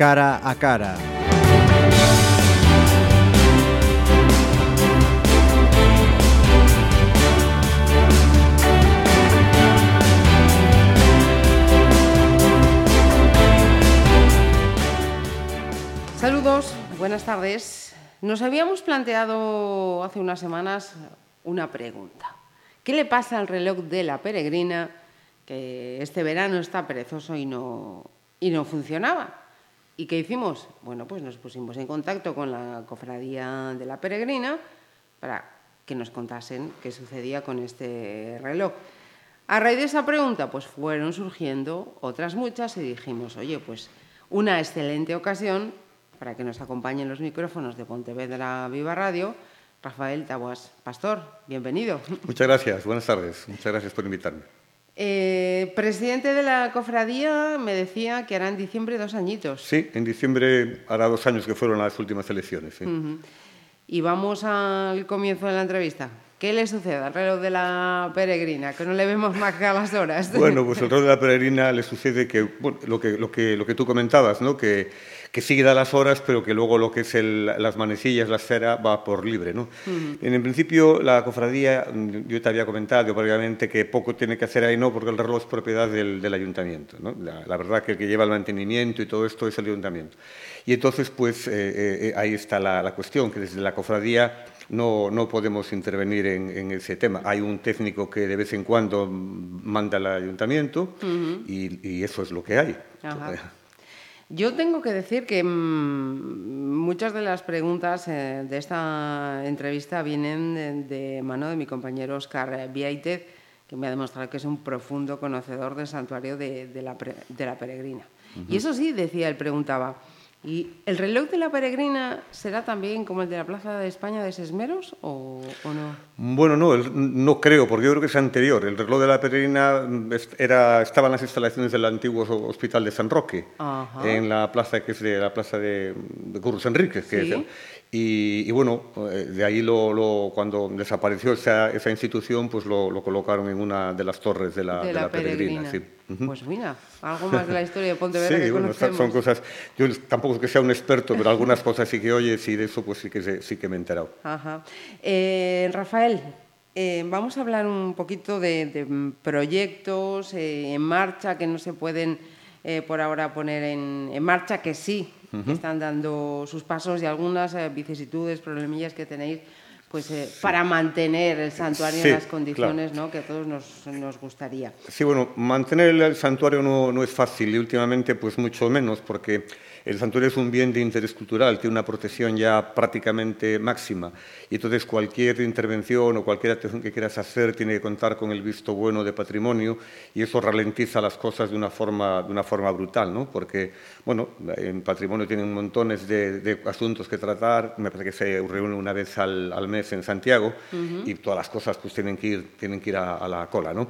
cara a cara. Saludos, buenas tardes. Nos habíamos planteado hace unas semanas una pregunta. ¿Qué le pasa al reloj de la peregrina que este verano está perezoso y no, y no funcionaba? ¿Y qué hicimos? Bueno, pues nos pusimos en contacto con la cofradía de la peregrina para que nos contasen qué sucedía con este reloj. A raíz de esa pregunta, pues fueron surgiendo otras muchas y dijimos, oye, pues una excelente ocasión para que nos acompañen los micrófonos de Pontevedra Viva Radio. Rafael Tabuas Pastor, bienvenido. Muchas gracias, buenas tardes. Muchas gracias por invitarme. Eh, presidente de la cofradía me decía que hará en diciembre dos añitos. Sí, en diciembre hará dos años que fueron las últimas elecciones. Sí. Uh -huh. Y vamos al comienzo de la entrevista. ¿Qué le sucede al reloj de la peregrina? Que no le vemos más que a las horas. Bueno, pues el reloj de la peregrina le sucede que, bueno, lo, que, lo, que, lo que tú comentabas, ¿no? que que sigue a las horas, pero que luego lo que es el, las manecillas, la esfera, va por libre. ¿no? Uh -huh. En el principio, la cofradía, yo te había comentado previamente que poco tiene que hacer ahí, no, porque el reloj es propiedad del, del ayuntamiento. ¿no? La, la, verdad que el que lleva el mantenimiento y todo esto es el ayuntamiento. Y entonces, pues eh, eh, ahí está la, la, cuestión, que desde la cofradía no, no podemos intervenir en, en, ese tema. Hay un técnico que de vez en cuando manda al ayuntamiento uh -huh. y, y, eso es lo que hay. Ajá. Yo tengo que decir que mmm, muchas de las preguntas eh, de esta entrevista vienen de, de, mano de mi compañero Oscar Viaitez, que me ha demostrado que es un profundo conocedor del santuario de, de, la, de la, peregrina. Uh -huh. Y eso sí, decía, él preguntaba, ¿y el reloj de la peregrina será también como el de la Plaza de España de Sesmeros o, o no? Bueno, no, no creo, porque yo creo que es anterior. El reloj de la peregrina era, estaba en las instalaciones del antiguo Hospital de San Roque, Ajá. en la plaza que es de la plaza de, de Curros Enríquez. Que ¿Sí? es, y, y, bueno, eh, de ahí lo, lo, cuando desapareció esa, esa institución, pues lo, lo, colocaron en una de las torres de la, de la, la peregrina. peregrina. Sí. Uh -huh. Pues mira, algo más de la historia de Pontevedra sí, que bueno, conocemos. son cosas, yo tampoco es que sea un experto, pero algunas cosas sí que oyes y de eso pues sí que, sí que me he enterado. Ajá. Eh, Rafael, eh, vamos a hablar un poquito de, de proyectos eh, en marcha que no se pueden eh, por ahora poner en, en marcha, que sí uh -huh. están dando sus pasos y algunas eh, vicisitudes, problemillas que tenéis pues eh, sí. para mantener el santuario sí, en las condiciones claro. ¿no? que a todos nos, nos, gustaría. Sí, bueno, mantener el santuario no, no, es fácil y últimamente pues mucho menos porque el santuario es un bien de interés cultural, tiene una protección ya prácticamente máxima y entonces cualquier intervención o cualquier atención que quieras hacer tiene que contar con el visto bueno de patrimonio y eso ralentiza las cosas de una forma, de una forma brutal, ¿no? Porque, bueno, en patrimonio tienen montones de, de asuntos que tratar, me parece que se reúne una vez al, al mes en Santiago uh -huh. y todas las cosas pues tienen que ir, tienen que ir a, a la cola, ¿no?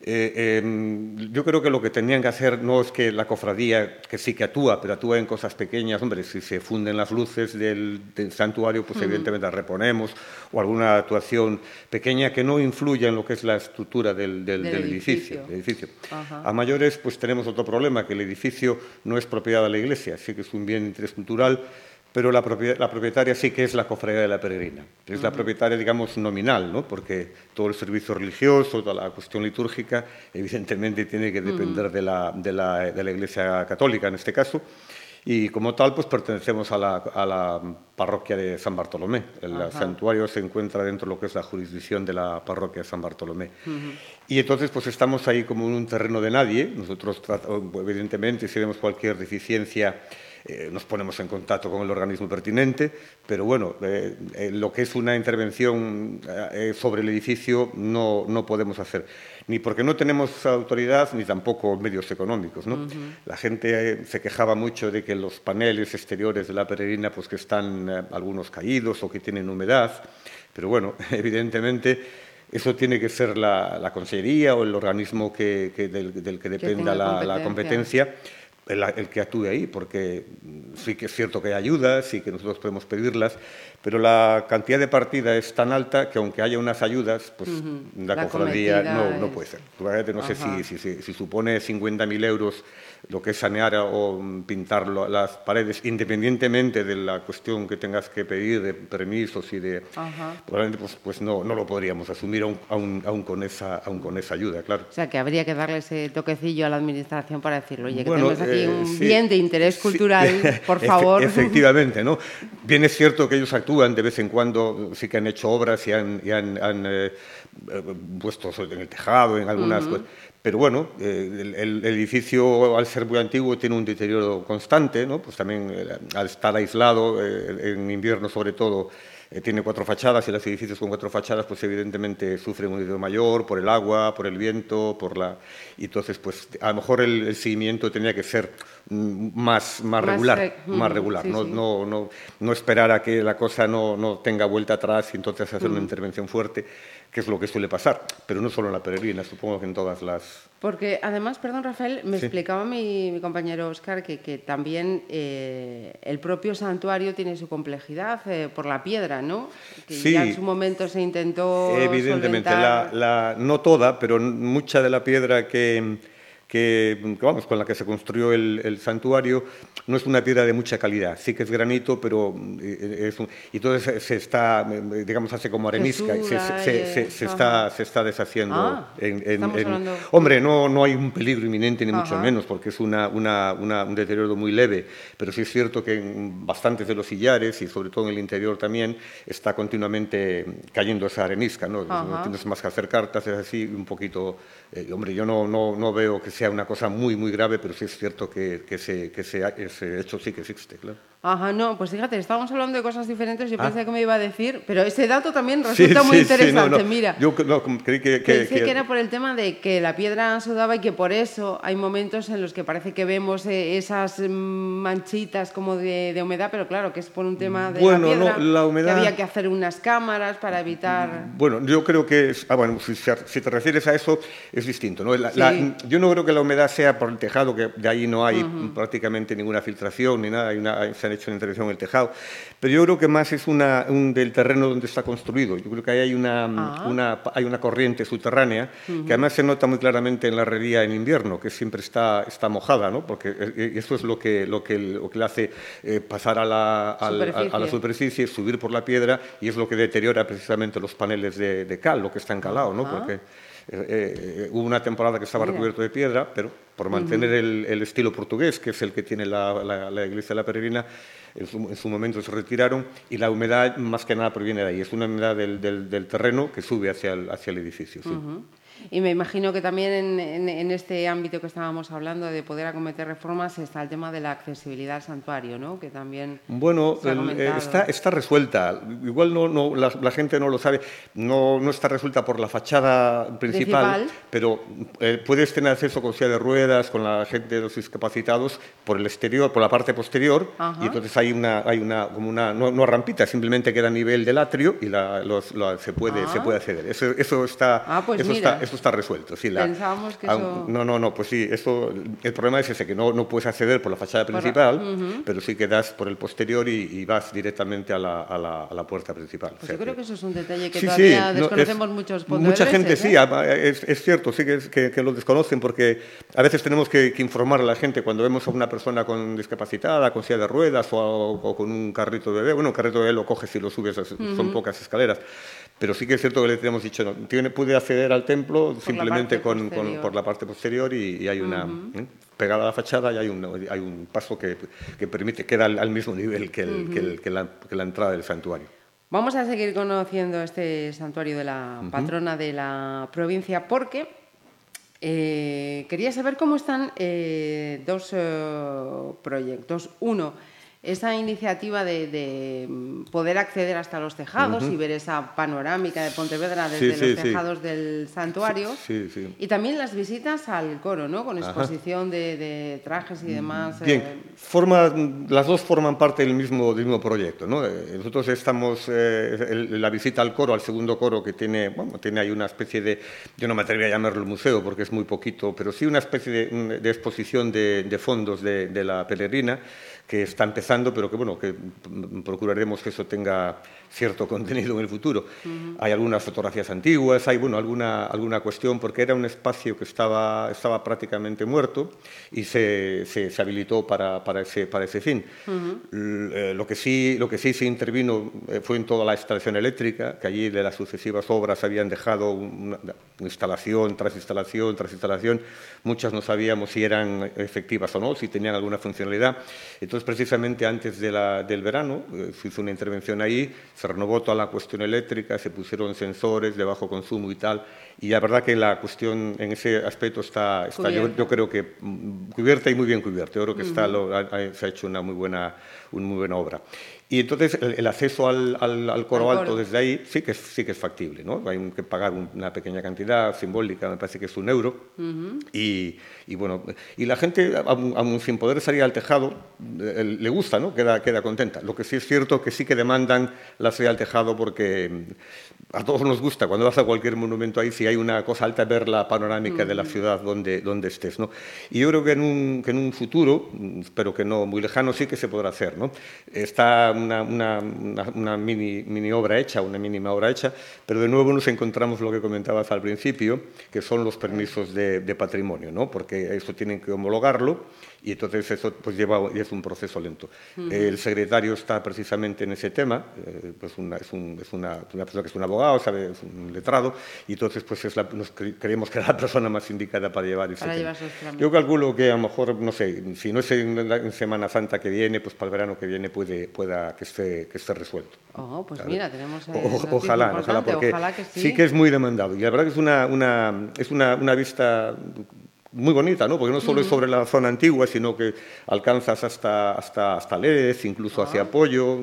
Eh, eh, yo creo que lo que tendrían que hacer no es que la cofradía, que sí que actúa, pero actúa en cosas pequeñas. Hombre, si se funden las luces del, del santuario, pues uh -huh. evidentemente las reponemos, o alguna actuación pequeña que no influya en lo que es la estructura del, del, del, edificio. edificio. -huh. A mayores, pues tenemos otro problema, que el edificio no es propiedad de la iglesia, sí que es un bien de interés cultural, pero la, propietaria, sí que es la cofradía de la peregrina. Es uh -huh. la propietaria, digamos, nominal, ¿no? porque todo el servicio religioso, toda la cuestión litúrgica, evidentemente tiene que depender uh -huh. de, la, de, la, de, la, Iglesia Católica en este caso. Y como tal, pues pertenecemos a la, a la parroquia de San Bartolomé. El uh -huh. santuario se encuentra dentro de lo que es la jurisdicción de la parroquia de San Bartolomé. Y entonces, pues estamos ahí como en un terreno de nadie. Nosotros, evidentemente, si vemos cualquier deficiencia, eh, nos ponemos en contacto con el organismo pertinente, pero bueno, eh, eh, lo que es una intervención eh, sobre el edificio no, no, podemos hacer, ni porque no tenemos autoridad ni tampoco medios económicos. ¿no? Uh -huh. La gente eh, se quejaba mucho de que los paneles exteriores de la peregrina pues que están eh, algunos caídos o que tienen humedad, pero bueno, evidentemente eso tiene que ser la, la consellería o el organismo que, que del, del, que dependa que la, la competencia el, el, que actúe ahí, porque sí que es cierto que hay ayudas y que nosotros podemos pedirlas, pero la cantidad de partida es tan alta que aunque haya unas ayudas, pues uh -huh. la, la cofradía no, no, puede ser. No sé si, si, si, si, supone 50.000 euros lo que es sanear o pintar las paredes, independientemente de la cuestión que tengas que pedir de permisos y de... Probablemente pues, pues no, no lo podríamos asumir aún, aún, con esa, aún con esa ayuda, claro. O sea, que habría que darle ese toquecillo a la Administración para decirlo, oye, que tenemos aquí eh, un bien de interés cultural, por favor. efectivamente, ¿no? Bien es cierto que ellos actúan de vez en cuando, sí que han hecho obras y han, han, eh, eh, puesto en el tejado, en algunas cosas pero bueno, eh, el, edificio al ser muy antiguo tiene un deterioro constante, ¿no? pues también eh, al estar aislado, eh, en invierno sobre todo, tiene cuatro fachadas y los edificios con cuatro fachadas pues evidentemente sufren un deterioro mayor por el agua, por el viento, por la... Y entonces pues a lo mejor el, seguimiento tenía que ser mm, más, más, regular, más regular. no, No, no, no, esperar a que la cosa no, no tenga vuelta atrás y entonces hacer una intervención fuerte que es lo que suele pasar, pero no solo en la peregrina, supongo que en todas las... Porque además, perdón Rafael, me explicaba mi, compañero Oscar que, que también eh, el propio santuario tiene su complejidad eh, por la piedra, ¿no? Que sí, ya en su momento se intentó... Evidentemente, la, no toda, pero mucha de la piedra que que, vamos, con la que se construyó el, santuario, no es una piedra de mucha calidad. Sí que es granito, pero eh, es un, y entonces se está, digamos, hace como arenisca y se, se, está, se está deshaciendo. Ah, en, Hombre, no, no hay un peligro inminente ni mucho menos, porque es una, una, un deterioro muy leve, pero sí es cierto que en bastantes de los sillares y sobre todo en el interior también está continuamente cayendo esa arenisca, ¿no? no tienes más que acercarte, haces así un poquito... Eh, hombre, yo no, no, no veo que sea una cosa muy, muy grave, pero sí es cierto que, que, ese, que ese hecho sí que existe, claro. Ajá, no, pues fíjate, estábamos hablando de cosas diferentes, yo ah. pensé que me iba a decir, pero ese dato también resulta muy interesante, mira. Yo creí que, Pensé que... era por el tema de que la piedra sudaba y que por eso hay momentos en los que parece que vemos eh, esas manchitas como de, humedad, pero claro, que es por un tema de la piedra, la humedad... que había que hacer unas cámaras para evitar... Bueno, yo creo que, ah, bueno, si, te refieres a eso, es distinto, ¿no? yo no creo que la humedad sea por el tejado, que de ahí no hay prácticamente ninguna filtración ni nada, hay una han hecho una intervención en el tejado, pero yo creo que más es una, un del terreno donde está construido. Yo creo que ahí hay una, ah. una hay una corriente subterránea que además se nota muy claramente en la herrería en invierno, que siempre está, está mojada, ¿no? porque eh, eh, eso es lo que, lo que, lo que le hace eh, pasar a la, a, la, superficie, subir por la piedra, y es lo que deteriora precisamente los paneles de, cal, lo que está encalado, ¿no? porque hubo una temporada que estaba recubierto de piedra, pero por mantener el, estilo portugués, que es el que tiene la, iglesia de la Peregrina, en su, momento se retiraron y la humedad más que nada proviene de ahí. Es una humedad del, terreno que sube hacia el, hacia el edificio. Sí. Y me imagino que también en, este ámbito que estábamos hablando de poder acometer reformas está el tema de la accesibilidad al santuario, ¿no? Que también bueno eh, está, está resuelta. Igual no, no la, gente no lo sabe. No, no está resuelta por la fachada principal, pero eh, puedes tener acceso con silla de ruedas, con la gente de los discapacitados por el exterior, por la parte posterior, y entonces hay una hay una como una no, rampita, simplemente queda a nivel del atrio y la, se puede se ah. puede acceder. Eso, eso está ah, pues eso está eso está resuelto. Sí, Pensábamos que eso... No, no, no, pues sí, eso, el problema es ese, que no, no puedes acceder por la fachada principal, pero sí que das por el posterior y, vas directamente a la, a la, a la puerta principal. Pues yo creo que eso es un detalle que todavía desconocemos muchos Mucha gente sí, ¿eh? es, es, cierto, sí que, que, lo desconocen porque a veces tenemos que, informar a la gente cuando vemos a una persona con discapacitada, con silla de ruedas o, con un carrito de bebé. Bueno, un carrito de bebé lo coges y lo subes, son pocas escaleras. Pero sí que es cierto que le tenemos dicho, no, tiene, puede acceder al templo simplemente con, por la parte posterior y, hay una, ¿eh? pegada a la fachada y hay un, hay un paso que, que permite, queda al, al mismo nivel que, el, que, la, que, la, entrada del santuario. Vamos a seguir conociendo este santuario de la patrona de la provincia porque eh, quería saber cómo están eh, dos proyectos. Uno, esa iniciativa de, mm, poder acceder hasta los tejados y ver esa panorámica de Pontevedra desde los tejados del santuario. y también las visitas al coro, ¿no? Con exposición de, trajes y demás. Bien, eh. forma, las dos forman parte del mismo, del mismo proyecto, ¿no? Eh, nosotros estamos, eh, la visita al coro, al segundo coro, que tiene, bueno, tiene ahí una especie de, yo no me atrevería a llamarlo museo porque es muy poquito, pero sí una especie de, exposición de, fondos de, de la peregrina que está empezando, pero que, bueno, que procuraremos que eso tenga cierto contenido en el futuro. Hay algunas fotografías antiguas, hay bueno, alguna, alguna cuestión, porque era un espacio que estaba, estaba prácticamente muerto y se, se, habilitó para, para, ese, para ese fin. Eh, lo, que sí, lo que sí se intervino eh, fue en toda la instalación eléctrica, que allí de las sucesivas obras habían dejado una, instalación tras instalación tras instalación. Muchas no sabíamos si eran efectivas o no, si tenían alguna funcionalidad. Entonces, precisamente antes de la, del verano, eh, se hizo una intervención ahí, se renovó toda la cuestión eléctrica, se pusieron sensores de bajo consumo y tal, y la verdad que la cuestión en ese aspecto está, está yo, yo, creo que mm, cubierta y muy bien cubierta. Yo creo que está lo, se ha hecho una muy buena, una muy buena obra. Y entonces el, acceso al, al, coro alto desde ahí sí que, es, sí que es factible, ¿no? Hay que pagar una pequeña cantidad simbólica, me parece que es un euro, y, y, bueno, y la gente, aún, sin poder salir al tejado, le gusta, ¿no? Queda, queda contenta. Lo que sí es cierto que sí que demandan la salida al tejado porque a todos nos gusta, cuando vas a cualquier monumento ahí, si hay una cosa alta, ver la panorámica de la ciudad donde, donde estés. ¿no? Y yo creo que en, un, que en un futuro, espero que no muy lejano, sí que se podrá hacer. ¿no? Está una, una, una, mini, mini, obra hecha, una mínima obra hecha, pero de nuevo nos encontramos lo que comentabas al principio, que son los permisos de, de patrimonio, ¿no? porque eso tienen que homologarlo y entonces eso pues lleva es un proceso lento. El secretario está precisamente en ese tema, eh, pues una, es, un, es una, una, persona que es un abogado, sabe, es un letrado, y entonces pues es la, nos creemos que es la persona más indicada para llevar ese tema. Yo calculo que a lo mejor, no sé, si no es en, Semana Santa que viene, pues para el verano que viene puede, pueda que esté, que esté resuelto. Oh, pues mira, tenemos... Eh, ojalá, ojalá, porque sí. que es muy demandado. Y la verdad que es una, una, es una, una vista muy bonita, ¿no? porque no solo es sobre la zona antigua, sino que alcanzas hasta, hasta, hasta incluso hacia ah. Pollo,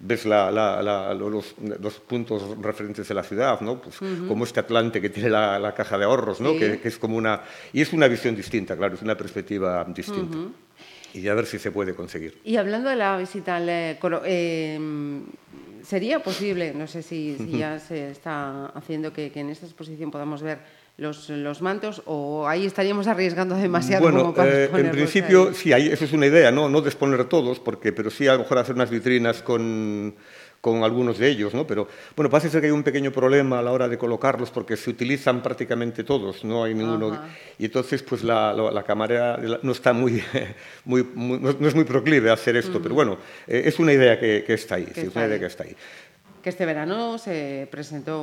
ves la, la, los, los, puntos referentes de la ciudad, ¿no? pues, como este Atlante que tiene la, caja de ahorros, ¿no? Que, es como una... Y es una visión distinta, claro, es una perspectiva distinta. Y a ver si se puede conseguir. Y hablando de la visita al eh, eh, ¿sería posible, no sé si, ya se está haciendo, que, que en esta exposición podamos ver los, los, mantos o ahí estaríamos arriesgando demasiado? Bueno, eh, en principio sí, ahí, eso es una idea, ¿no? no disponer todos, porque, pero sí a lo mejor hacer unas vitrinas con, con algunos de ellos, ¿no? Pero bueno, parece ser que hay un pequeño problema a la hora de colocarlos porque se utilizan prácticamente todos, no hay ninguno. Y entonces, pues la, la, cámara no está muy, muy, no es muy proclive a hacer esto, pero bueno, eh, es una idea que, que está ahí, sí, es una idea que está ahí que este verano se presentó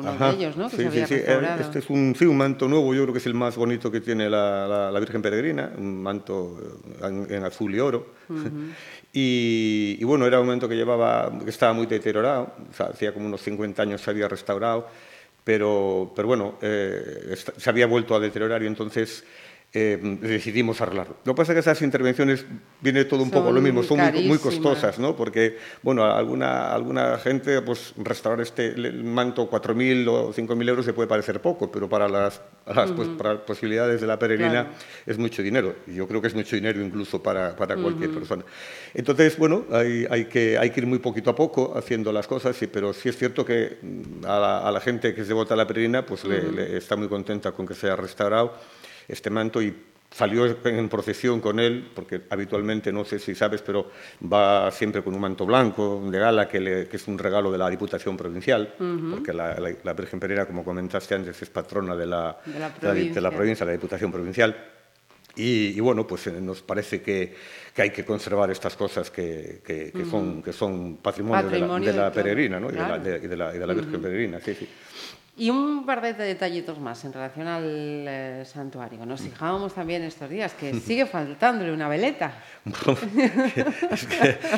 uno de ellos, ¿no? Que sí, se había sí, sí. Este es un, sí, un manto nuevo, yo creo que es el más bonito que tiene la, la, Virgen Peregrina, un manto en, azul y oro. y, bueno, era un manto que, llevaba, que estaba muy deteriorado, hacía como unos 50 años se había restaurado, pero, pero bueno, eh, se había vuelto a deteriorar y entonces eh, decidimos arreglarlo. Lo que pasa es que esas intervenciones viene todo un poco lo mismo, son muy, costosas, ¿no? Porque, bueno, alguna, alguna gente, pues restaurar este manto 4.000 o 5.000 euros se puede parecer poco, pero para las, las pues, posibilidades de la peregrina es mucho dinero. Y yo creo que es mucho dinero incluso para, para cualquier persona. Entonces, bueno, hay, hay, que, hay que ir muy poquito a poco haciendo las cosas, sí, pero sí es cierto que a la, gente que se vota a la peregrina, pues le, está muy contenta con que sea restaurado este manto y salió en procesión con él, porque habitualmente, no sé si sabes, pero va siempre con un manto blanco de gala, que, es un regalo de la Diputación Provincial, porque la, Virgen Pereira, como comentaste antes, es patrona de la, de la, provincia. de la Diputación Provincial. Y, bueno, pues eh, nos parece que, que, hay que conservar estas cosas que, que, son, que son patrimonio, de la, peregrina ¿no? y, de la, de la, Virgen Peregrina. Sí, sí. Y un par de detallitos más en relación al eh, santuario. Nos fijábamos también estos días que sigue faltándole una veleta.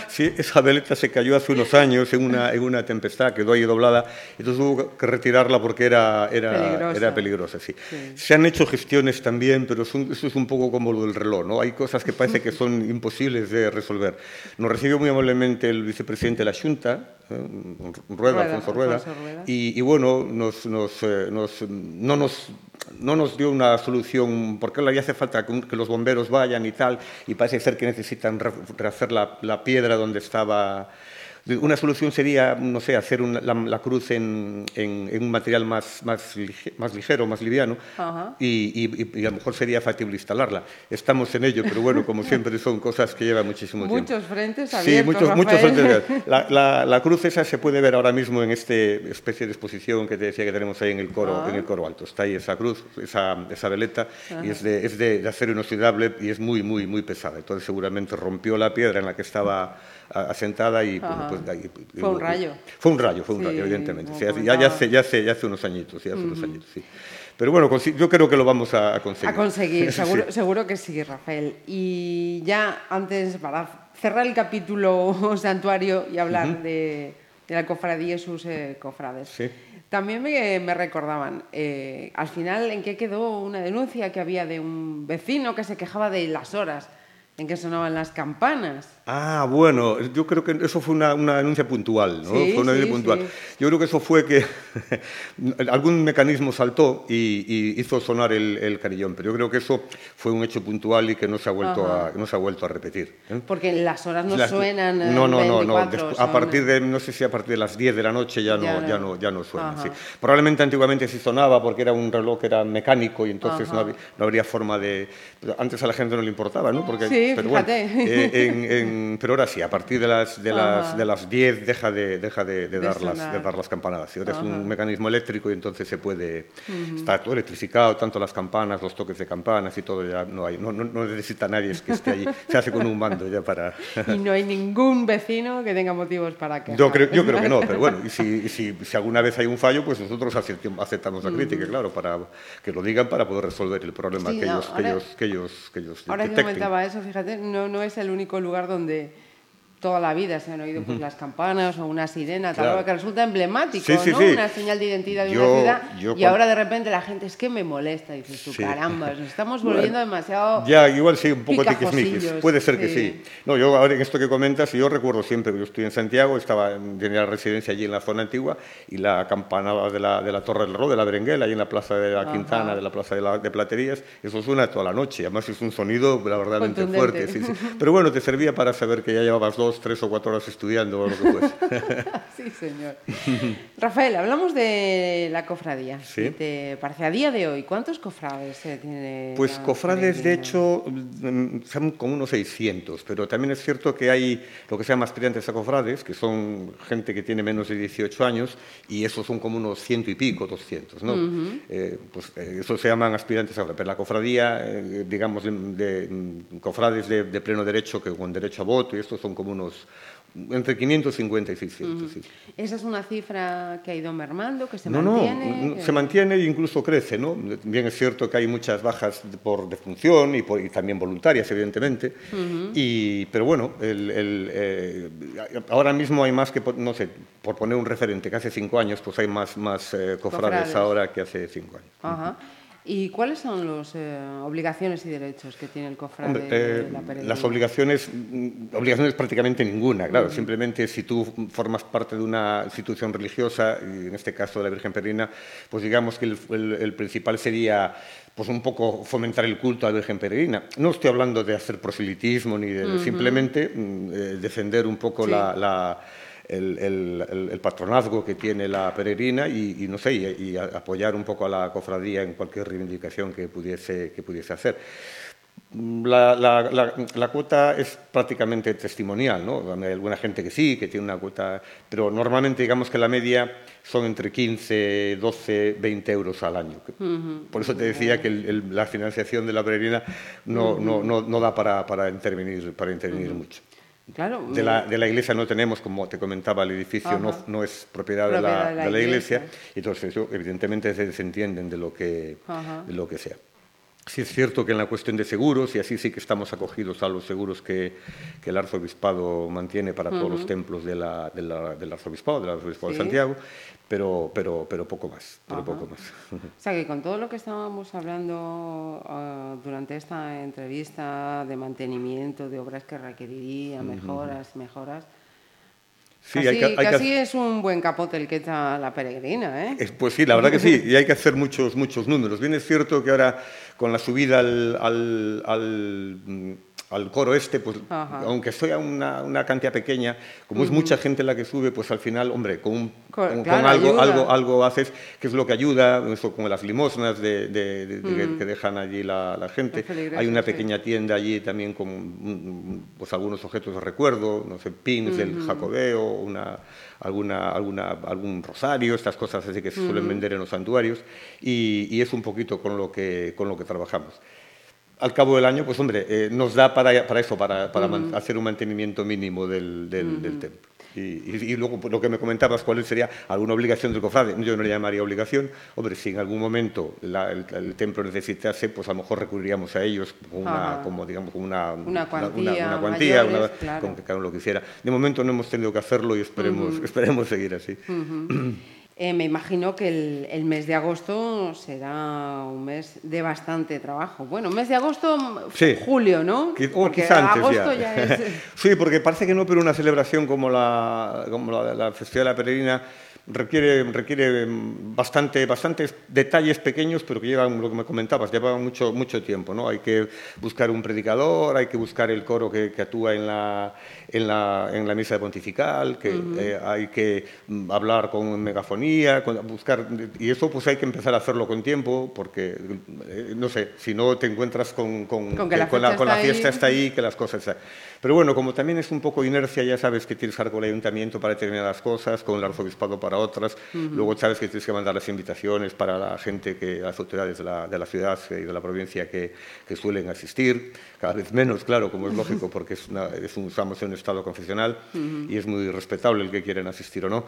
sí, esa veleta se cayó hace unos años en una, en una tempestad, quedó ahí doblada, entonces hubo que retirarla porque era, era, peligrosa. Era peligrosa sí. Se han hecho gestiones también, pero eso es un poco como lo del reloj, ¿no? Hay cosas que parece que son imposibles de resolver. Nos recibió muy amablemente el vicepresidente de la Junta, Rueda, Alfonso Rueda, Y, bueno, nos, eh, no, nos, no nos dio una solución, porque le hace falta que los bomberos vayan y tal, y parece ser que necesitan rehacer la piedra donde estaba Una solución sería, no sé, hacer la, cruz en, un material más, más, más, ligero, más liviano, y, a lo mejor sería factible instalarla. Estamos en ello, pero bueno, como siempre, son cosas que llevan muchísimo tiempo. Muchos frentes abiertos, Sí, muchos, muchos frentes la, la, cruz esa se puede ver ahora mismo en esta especie de exposición que te decía que tenemos ahí en el coro, en el coro alto. Está ahí esa cruz, esa, esa veleta, y es, de, es de, de acero inoxidable y es muy, muy, muy pesada. Entonces seguramente rompió la piedra en la que estaba asentada y pues, fue un rayo. Fue un rayo, fue un rayo, evidentemente. ya, ya, hace, ya, hace, ya hace unos añitos, ya hace unos añitos, sí. Pero bueno, yo creo que lo vamos a conseguir. A conseguir, seguro, seguro que sí, Rafael. Y ya antes, para cerrar el capítulo santuario y hablar de, de, la cofradía y sus eh, cofrades. Sí. También me, me recordaban, eh, al final, ¿en qué quedó una denuncia que había de un vecino que se quejaba de las horas en que sonaban las campanas? Ah, bueno, yo creo que eso fue una, una denuncia puntual, ¿no? fue una denuncia puntual. Yo creo que eso fue que algún mecanismo saltó y, hizo sonar el, el, carillón, pero yo creo que eso fue un hecho puntual y que no se ha vuelto, a, no se ha vuelto a repetir. ¿eh? Porque las horas no suenan. Eh, no, no, no, no. a partir de, no sé si a partir de las 10 de la noche ya no, ya no, ya no, suena. Probablemente antiguamente sí sonaba porque era un reloj que era mecánico y entonces no, no, habría forma de. Antes a la gente no le importaba, ¿no? Porque, sí, pero fíjate. Eh, en pero ahora sí, a partir de las, de las, de las 10 deja de, deja de, dar, las, de dar las campanadas. ahora es un mecanismo eléctrico y entonces se puede, está todo electrificado, tanto las campanas, los toques de campanas y todo, ya no hay, no, no, necesita nadie que esté allí, se hace con un mando ya para... y no hay ningún vecino que tenga motivos para que... Yo creo, yo creo que no, pero bueno, y si, si, si, alguna vez hay un fallo, pues nosotros aceptamos la crítica, claro, para que lo digan para poder resolver el problema que, ellos, que, ellos, que, ellos, que ellos Ahora que comentaba eso, fíjate, no, no es el único lugar donde toda la vida se han oído pues, las campanas o una sirena, tal, que resulta emblemático, ¿no? Una señal de identidad de una ciudad. y ahora de repente la gente es que me molesta, dices tú, caramba, nos estamos volviendo demasiado. Ya, igual sí, un poco tiquismiquis. Puede ser que sí. No, yo ahora en esto que comentas, yo recuerdo siempre, yo estoy en Santiago, estaba tenía la residencia allí en la zona antigua y la campanada de la, de la Torre del Ro, de la Berenguela, allí en la plaza de la Quintana, de la plaza de, la, de, Platerías, eso suena toda la noche. Además es un sonido, la verdad, fuerte. Pero bueno, te servía para saber que ya llevabas dos tres o cuatro horas estudiando o lo que fuese. sí, señor. Rafael, hablamos de la cofradía. ¿Sí? ¿Te parece a día de hoy cuántos cofrades tiene? Pues cofrades, de hecho, mm, son como unos 600, pero también es cierto que hay lo que se llama aspirantes a cofrades, que son gente que tiene menos de 18 años, y esos son como unos ciento y pico, 200, ¿no? Eh, pues eh, eso se llaman aspirantes a cofrades. Pero la cofradía, eh, digamos, de, mm, cofrades de, de pleno derecho, que con derecho a voto, y estos son como unos entre 550 y 600, sí. ¿Esa es una cifra que ha ido mermando, que se no, mantiene? No, se mantiene e incluso crece, ¿no? Bien es cierto que hay muchas bajas por defunción y, por, y también voluntarias, evidentemente, y, pero bueno, el, el, eh, ahora mismo hay más que, no sé, por poner un referente, que hace cinco años, pues hay más, más eh, cofrades, ahora que hace cinco años. Ajá. ¿Y cuáles son las eh, obligaciones y derechos que tiene el cofrade de la peregrina? Las obligaciones, mm, obligaciones prácticamente ninguna, claro. Simplemente si tú formas parte de una institución religiosa, y en este caso de la Virgen Peregrina, pues digamos que el, principal sería pues un poco fomentar el culto a la Virgen Peregrina. No estoy hablando de hacer proselitismo ni de simplemente mm, eh, defender un poco la el, patronazgo que tiene la peregrina y, no sé, y, apoyar un poco a la cofradía en cualquier reivindicación que pudiese, que pudiese hacer. La, la, cuota es prácticamente testimonial, ¿no? Hay alguna gente que sí, que tiene una cuota, pero normalmente digamos que la media son entre 15, 12, 20 euros al año. Por eso te decía que la financiación de la peregrina no, no, no, da para, para intervenir, para intervenir mucho. Claro. De la, de la, iglesia no tenemos, como te comentaba, el edificio no, no, es propiedad, de, la, de, la, iglesia. y entonces evidentemente se desentienden de lo que, de lo que sea. Sí es cierto que en la cuestión de seguros, y así sí que estamos acogidos a los seguros que, que el arzobispado mantiene para todos los templos de la, del arzobispado, del arzobispado de Santiago, pero, pero, pero poco más, pero poco más. O sea que con todo lo que estábamos hablando ah, durante esta entrevista de mantenimiento, de obras que requeriría, mejoras, mejoras, Sí, casi, es un buen capote el que echa la peregrina, ¿eh? Pues sí, la verdad que sí, y hay que hacer muchos, muchos números. Bien es cierto que ahora con la subida al, al, al coro este, pues aunque sea una, una, cantidad pequeña, como es mucha gente la que sube, pues al final, hombre, con, con, algo, algo, algo haces, que es lo que ayuda, eso como las limosnas de, que dejan allí la, la gente. Hay una pequeña tienda allí también con pues, algunos objetos de recuerdo, no sé, pins del jacobeo, una, alguna, alguna, algún rosario, estas cosas así que se suelen vender en los santuarios, y, y, es un poquito con lo que, con lo que trabajamos al cabo del año, pues hombre, eh, nos da para, para eso, para, para hacer un mantenimiento mínimo del, del, templo. Y, y, luego pues, lo que me comentabas, cuál sería alguna obligación del cofrade. Yo no le llamaría obligación. Hombre, si en algún momento el, templo necesitase, pues a lo mejor recurriríamos a ellos como una, como, digamos, como una, una cuantía, una, cuantía con que cada uno lo quisiera. De momento no hemos tenido que hacerlo y esperemos, esperemos seguir así. Eh, me imagino que el, mes de agosto será un mes de bastante trabajo. Bueno, mes de agosto, julio, ¿no? porque agosto ya. es... sí, porque parece que no, pero una celebración como la, como la, la Festividad de la Peregrina requiere, requiere bastante, bastantes detalles pequeños, pero que llevan, lo que me comentabas, llevan mucho, mucho tiempo. ¿no? Hay que buscar un predicador, hay que buscar el coro que, que actúa en la, en, la, en la misa pontifical, que eh, hay que mm, hablar con megafonía, buscar, y eso pues hay que empezar a hacerlo con tiempo, porque, eh, no sé, si no te encuentras con, con, con, la, con la, fiesta está ahí, que las cosas... Están. Pero bueno, como también es un poco inercia, ya sabes que tienes que con el ayuntamiento para determinadas cosas, con el arzobispado para otras, luego sabes que tienes que mandar las invitaciones para la gente, que las autoridades de la, de la ciudad y de la provincia que, que, suelen asistir, cada vez menos, claro, como es lógico, porque es, una, es un, estamos en un estado confesional y es muy respetable el que quieren asistir o no.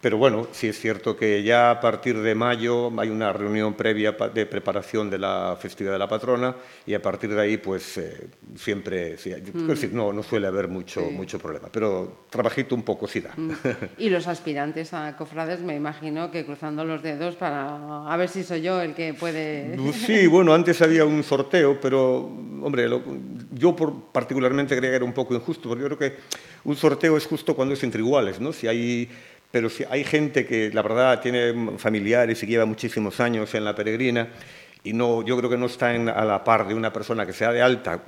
Pero bueno, sí es cierto que ya a partir de mayo hay una reunión previa de preparación de la festividad de la patrona y a partir de ahí pues eh, siempre, sí, decir, no, no suele haber mucho, mucho problema, pero trabajito un poco sí da. Y los aspirantes a cofrades me imagino que cruzando los dedos para a ver si soy yo el que puede... Sí, bueno, antes había un sorteo, pero hombre, yo particularmente creía que era un poco injusto, porque yo creo que un sorteo es justo cuando es entre iguales, ¿no? Si hay pero si hay gente que, la verdad, tiene familiares y lleva muchísimos años en la peregrina y no, yo creo que no está a la par de una persona que sea de alta,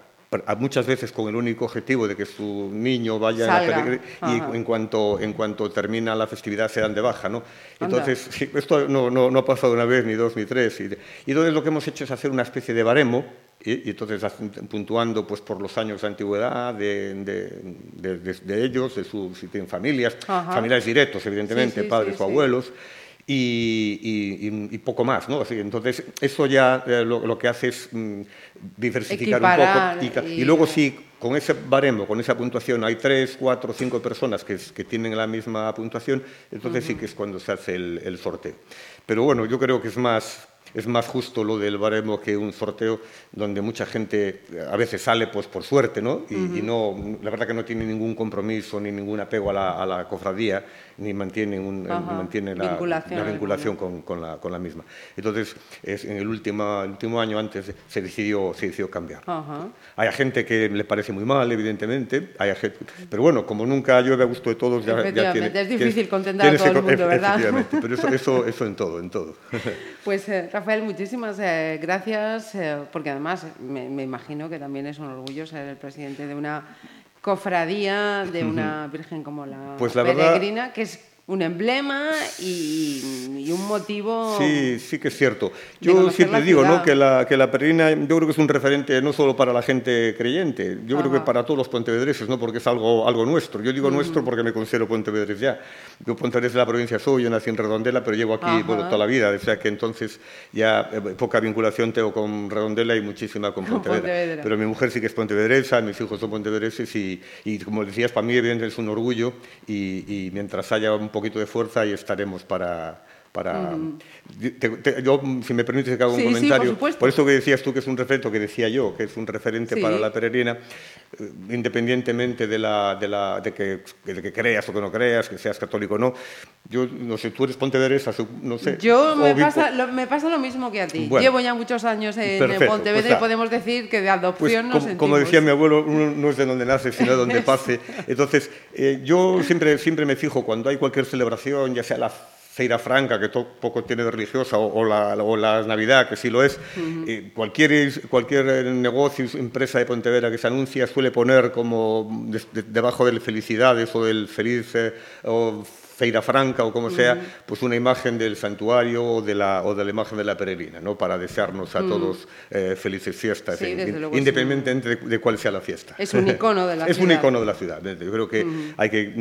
muchas veces con el único objetivo de que su niño vaya a la peregrina y en cuanto, en cuanto termina la festividad se dan de baja. ¿no? Entonces, esto no, no, no, ha pasado una vez, ni dos, ni tres. Y, y entonces lo que hemos hecho es hacer una especie de baremo y, entonces puntuando pues, por los años de antigüedad de, de, de, ellos, de su, si tienen familias, familiares directos, evidentemente, padres o abuelos, y, y, poco más. ¿no? Así, entonces, eso ya eh, lo, lo, que hace es mm, diversificar un poco. Y, luego sí, con ese baremo, con esa puntuación, hay tres, cuatro, cinco personas que, que tienen la misma puntuación, entonces sí que es cuando se hace el, el sorteo. Pero bueno, yo creo que es más es más justo lo del baremo que un sorteo donde mucha gente a veces sale pues por suerte, ¿no? Y, no, la verdad que no tiene ningún compromiso ni ningún apego a la, a la cofradía ni mantiene, un, mantiene la vinculación, con, con, la, con, la, misma. Entonces, es, en el último, el último año antes se decidió, se decidió cambiar. Hay gente que le parece muy mal, evidentemente, hay pero bueno, como nunca llueve a gusto de todos, ya, ya tiene, es difícil contentar a todo el mundo, ¿verdad? Efectivamente, pero eso, eso, eso en todo, en todo. Pues eh, Rafael, muchísimas eh, gracias, eh, porque además me, me imagino que también es un orgullo ser el presidente de una cofradía de una virgen como la, pues peregrina, que es un emblema y, un motivo. Sí, sí que es cierto. Yo siempre digo ¿no? que, la, que la peregrina, yo creo que es un referente no solo para la gente creyente, yo creo que para todos los pontevedreses, ¿no? porque es algo, algo nuestro. Yo digo nuestro porque me considero pontevedrés ya. Yo pontevedrés de la provincia soy, yo nací en Redondela, pero llevo aquí bueno, toda la vida, o sea que entonces ya eh, poca vinculación tengo con Redondela y muchísima con Pontevedra. Pero mi mujer sí que es pontevedresa, mis hijos son pontevedreses y, y como decías, para mí evidentemente es un orgullo y, y mientras haya un poquito de fuerza y estaremos para, para... yo, si me permites, que haga un comentario. por, eso que decías tú que es un referente, que decía yo, que es un referente para la peregrina, eh, independientemente de, la, de, la, de, que, de, que, creas o que no creas, que seas católico o no. Yo no sé, tú eres pontevedresa, no sé. Yo me pasa, lo, me pasa, lo, mismo que a ti. Llevo ya muchos años en Pontevedra pues y podemos decir que de adopción pues, como, como, decía mi abuelo, uno no es de donde nace, sino de donde pase. Entonces, eh, yo siempre, siempre me fijo cuando hay cualquier celebración, ya sea la Feira Franca, que poco tiene de religiosa, o, la, o, la, Navidad, que sí lo es, eh, cualquier, cualquier negocio, empresa de Pontevedra que se anuncia suele poner como debajo del felicidades o del feliz o Feira Franca o como sea, pues una imagen del santuario o de la, o de la imagen de la peregrina, ¿no? para desearnos a todos eh, felices fiestas, independientemente de, cuál sea la fiesta. Es un icono de la es ciudad. un icono de la ciudad. Yo creo que hay que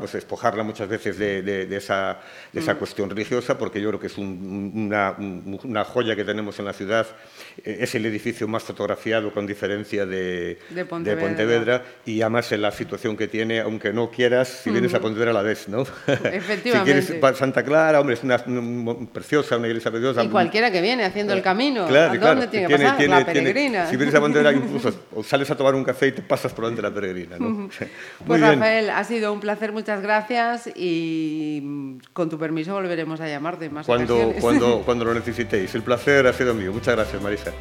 pues despojarla muchas veces de, esa, esa cuestión religiosa, porque yo creo que es una, una, joya que tenemos en la ciudad. Eh, es el edificio más fotografiado con diferencia de, Pontevedra. y además en la situación que tiene, aunque no quieras, si vienes a Pontevedra la ves, ¿no? Efectivamente. si quieres Santa Clara, hombre, es una, preciosa, una iglesia preciosa. Y cualquiera que viene haciendo el camino, ¿a dónde tiene que pasar? la peregrina. si vienes a incluso sales a tomar un café y te pasas por delante de la peregrina. ¿no? pues Rafael, ha sido un placer, muchas gracias y con tu permiso volveremos a llamarte más cuando, cuando, cuando lo necesitéis. El placer ha sido mío. Muchas gracias, Marisa.